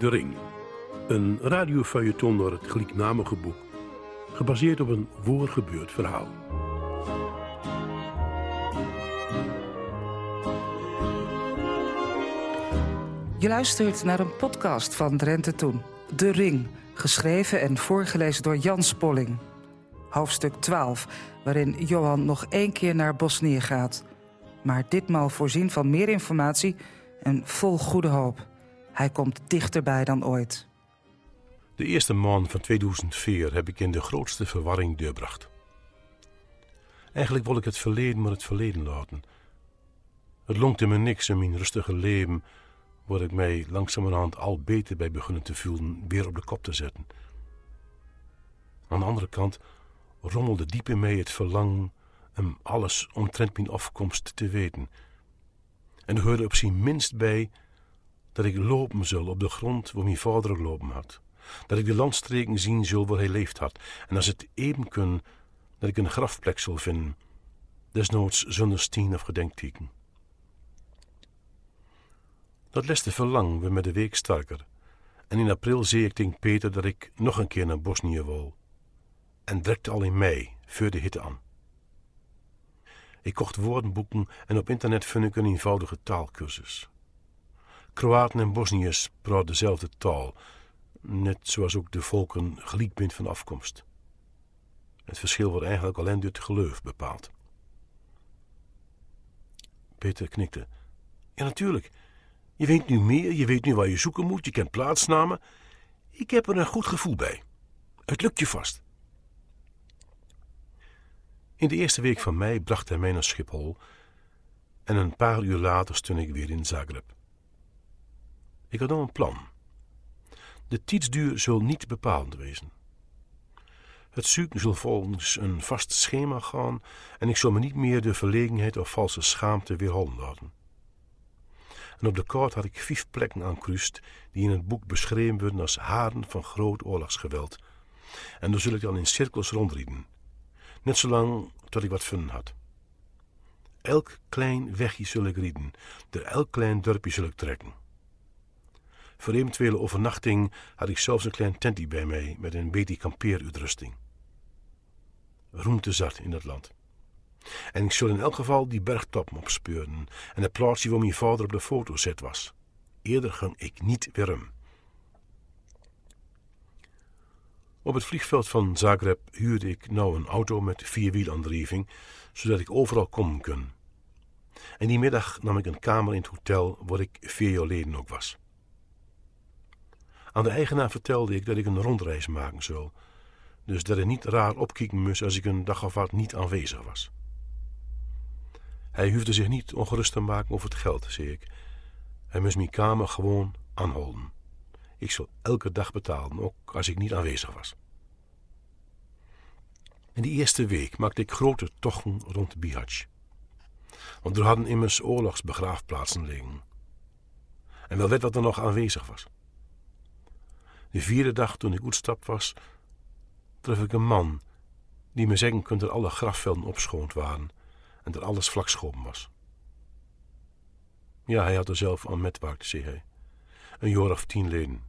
De Ring. Een radiofeuilleton door het gelijknamige boek. Gebaseerd op een voorgebeurd verhaal. Je luistert naar een podcast van Drenthe Toen. De Ring, geschreven en voorgelezen door Jan Spolling. Hoofdstuk 12, waarin Johan nog één keer naar Bosnië gaat. Maar ditmaal voorzien van meer informatie en vol goede hoop. Hij komt dichterbij dan ooit. De eerste maand van 2004 heb ik in de grootste verwarring doorbracht. Eigenlijk wil ik het verleden maar het verleden laten. Het longte me niks in mijn rustige leven, waar ik mij langzamerhand al beter bij begonnen te voelen, weer op de kop te zetten. Aan de andere kant rommelde diep in mij het verlangen om alles omtrent mijn afkomst te weten. En er hoorde op zijn minst bij dat ik lopen zal op de grond waar mijn vader gelopen had. Dat ik de landstreken zien zul waar hij leefd had. En als het even kun, dat ik een grafplek zal vinden, desnoods zonder stien of gedenkteken. Dat leste verlang we met de week sterker. En in april zei ik tegen Peter dat ik nog een keer naar Bosnië wil. En drekte al in mei, voor de hitte aan. Ik kocht woordenboeken en op internet vind ik een eenvoudige taalkursus. Kroaten en Bosniërs praten dezelfde taal, net zoals ook de volken gelijk bent van afkomst. Het verschil wordt eigenlijk alleen door het geloof bepaald. Peter knikte. Ja, natuurlijk. Je weet nu meer, je weet nu waar je zoeken moet, je kent plaatsnamen. Ik heb er een goed gevoel bij. Het lukt je vast. In de eerste week van mei bracht hij mij naar Schiphol en een paar uur later stond ik weer in Zagreb. Ik had nog een plan. De tijdsduur zal niet bepalend wezen. Het zoeken zal volgens een vast schema gaan en ik zal me niet meer de verlegenheid of valse schaamte weerhouden laten. En op de kaart had ik vijf plekken aankruist die in het boek beschreven worden als haren van groot oorlogsgeweld. En daar zul ik dan in cirkels rondrieden. Net zolang tot ik wat vinden had. Elk klein wegje zul ik rieden, door elk klein dorpje zul ik trekken. Voor eventuele overnachting had ik zelfs een klein tentje bij mij met een beetje kampeeruitrusting. Roemte zat in het land. En ik zul in elk geval die bergtop opspeuren en het plaatsje waar mijn vader op de foto zet was. Eerder ging ik niet weer. Op het vliegveld van Zagreb huurde ik nou een auto met vierwielaandrijving, zodat ik overal komen kon. En die middag nam ik een kamer in het hotel waar ik vier jaar geleden ook was. Aan de eigenaar vertelde ik dat ik een rondreis maken zou, dus dat hij niet raar opkijken moest als ik een dag of wat niet aanwezig was. Hij hoefde zich niet ongerust te maken over het geld, zei ik. Hij moest mijn kamer gewoon aanhouden. Ik zal elke dag betalen, ook als ik niet aanwezig was. In die eerste week maakte ik grote tochten rond Bihać. Want er hadden immers oorlogsbegraafplaatsen liggen. En wel werd wat er nog aanwezig was. De vierde dag toen ik uitstap was, trof ik een man die me zeggen kon dat alle grafvelden opschoond waren en dat alles vlak schoon was. Ja, hij had er zelf aan metwaakt, zei hij. Een jaar of tien leden.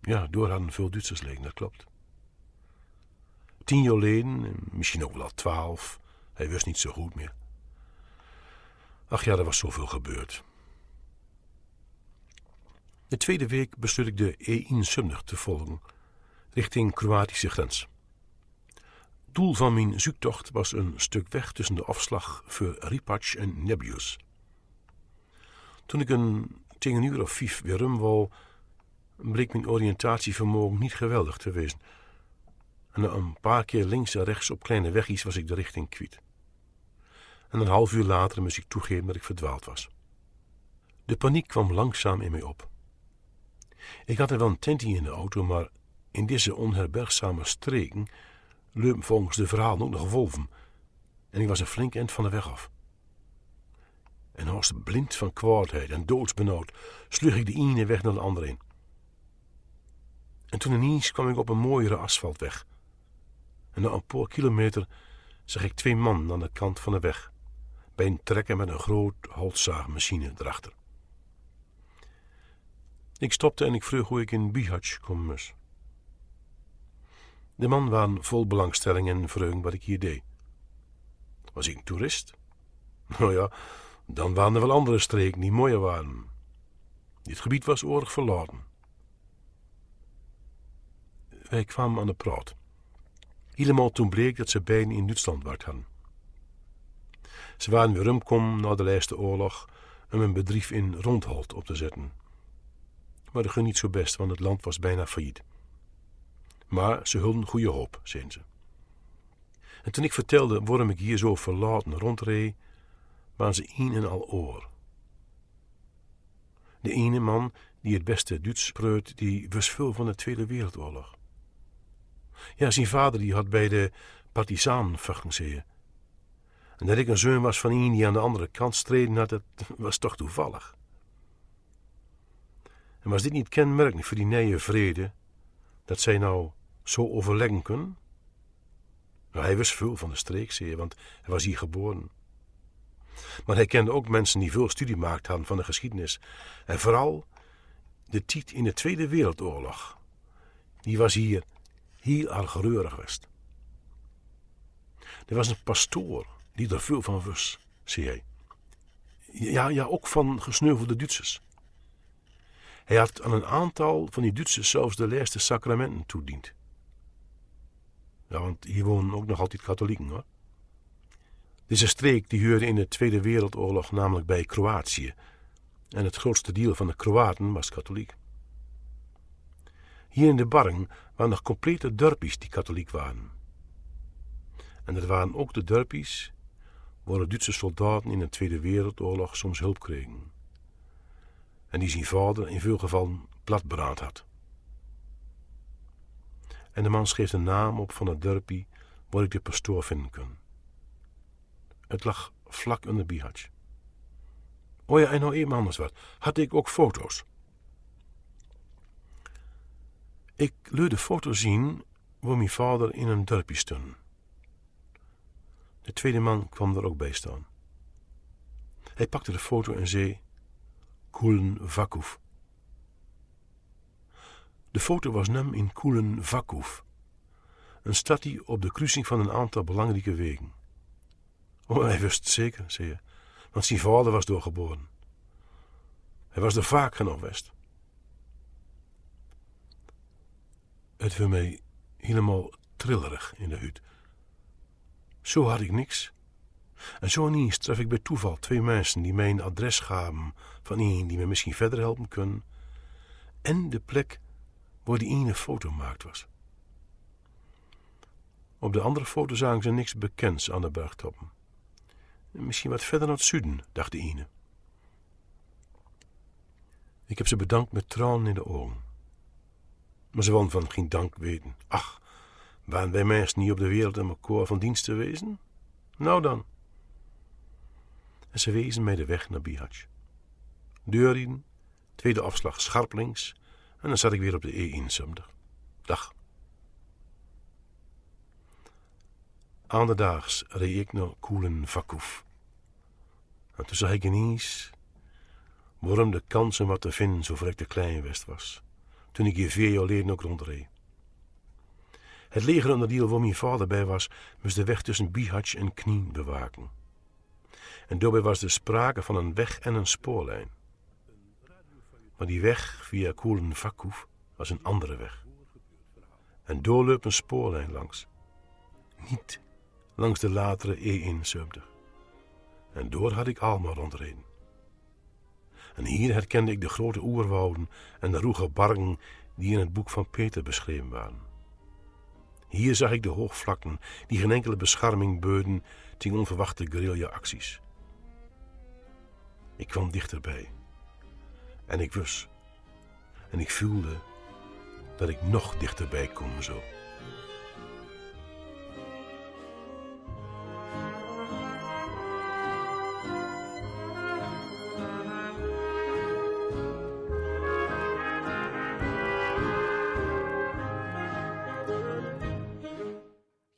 Ja, door hadden veel Duitsers liggen, dat klopt. Tien jaar leden, misschien ook wel al twaalf. Hij wist niet zo goed meer. Ach ja, er was zoveel gebeurd. De tweede week besloot ik de E1 te volgen, richting Kroatische grens. Doel van mijn zoektocht was een stuk weg tussen de afslag voor Ripac en Nebius. Toen ik een tegen uur of vijf weer rum bleek mijn oriëntatievermogen niet geweldig te wezen. En na een paar keer links en rechts op kleine wegjes was ik de richting kwijt. En een half uur later moest ik toegeven dat ik verdwaald was. De paniek kwam langzaam in mij op. Ik had er wel een tentje in de auto, maar in deze onherbergzame streken leup volgens de verhalen ook nog wolven. En ik was een flink eind van de weg af. En als blind van kwaadheid en doodsbenauwd sloeg ik de ene weg naar de andere in. En toen ineens kwam ik op een mooiere asfaltweg. En na een paar kilometer zag ik twee mannen aan de kant van de weg, bij een trekker met een groot houtzaagmachine erachter. Ik stopte en ik vroeg hoe ik in Bihać komen moest. De man was vol belangstelling en vreugde wat ik hier deed. Was ik een toerist? Nou ja, dan waren er wel andere streken die mooier waren. Dit gebied was oorlog verlaten. Wij kwamen aan de praat. Helemaal toen bleek dat ze beiden in Duitsland hadden. Ze waren weer rumkom na de laatste oorlog om een bedrijf in Rondholt op te zetten. Maar dat ging niet zo best, want het land was bijna failliet. Maar ze hulden goede hoop, zeiden ze. En toen ik vertelde waarom ik hier zo verlaten rondreed, waren ze een en al oor. De ene man die het beste Duits spreut, die was veel van de Tweede Wereldoorlog. Ja, zijn vader die had bij de partisanen vechten En dat ik een zoon was van een die aan de andere kant streden had, dat was toch toevallig. En was dit niet kenmerkelijk voor die nieuwe vrede, dat zij nou zo overleggen kunnen? Nou, hij wist veel van de streek zeer, want hij was hier geboren. Maar hij kende ook mensen die veel studie maakten hadden van de geschiedenis. En vooral de tijd in de Tweede Wereldoorlog. Die was hier heel erg reurig geweest. Er was een pastoor die er veel van wist, zei hij. Ja, ja, ook van gesneuvelde Duitsers. Hij had aan een aantal van die Duitsers zelfs de laatste sacramenten toediend. Ja, want hier wonen ook nog altijd katholieken hoor. Deze streek die hoorde in de Tweede Wereldoorlog namelijk bij Kroatië. En het grootste deel van de Kroaten was katholiek. Hier in de Barring waren nog complete dorpjes die katholiek waren. En dat waren ook de dorpjes waar de Duitse soldaten in de Tweede Wereldoorlog soms hulp kregen. En die zijn vader in veel gevallen platberaad had. En de man schreef de naam op van het dorpje waar ik de pastoor vinden kon. Het lag vlak onder Bihać. Oh ja, en nou even anders wat. Had ik ook foto's? Ik leurde foto zien waar mijn vader in een dorpje stond. De tweede man kwam er ook bij staan. Hij pakte de foto en zei: Kulen Vakuf. De foto was nem in Kulen Vakuf, een stad die op de kruising van een aantal belangrijke wegen. Oh, hij wist het zeker, zei hij, want zijn vader was doorgeboren. Hij was er vaak genoeg west. Het viel mij helemaal trillerig in de hut. Zo had ik niks. En zo ineens tref ik bij toeval twee mensen die mij een adres gaven van een die me misschien verder helpen kunnen. En de plek waar die ene foto gemaakt was. Op de andere foto zagen ze niks bekends aan de bergtoppen. Misschien wat verder naar het zuiden, dacht de ene. Ik heb ze bedankt met tranen in de ogen. Maar ze wilden van geen dank weten. Ach, waren wij mensen niet op de wereld om elkaar van dienst te wezen? Nou dan. En ze wezen mij de weg naar Bihać. Deur in, tweede afslag scherp links, en dan zat ik weer op de E71. Dag. Aanderdaags reed ik naar Koelen Vakuf. En toen zag ik ineens waarom de kans om wat te vinden zo vrek te klein west was toen ik hier vier jaar geleden ook rondreed. Het legeronderdeel waar mijn vader bij was, moest de weg tussen Bihać en Knien bewaken. En daarbij was er sprake van een weg en een spoorlijn. Maar die weg via Koelen Vakhoef was een andere weg. En doorloopt een spoorlijn langs. Niet langs de latere E71. En door had ik allemaal rondreden. En hier herkende ik de grote oerwouden en de roege bargen die in het boek van Peter beschreven waren. Hier zag ik de hoogvlakken die geen enkele bescherming beuden tegen onverwachte guerrilla-acties. Ik kwam dichterbij. En ik wist. En ik voelde dat ik nog dichterbij komen zou.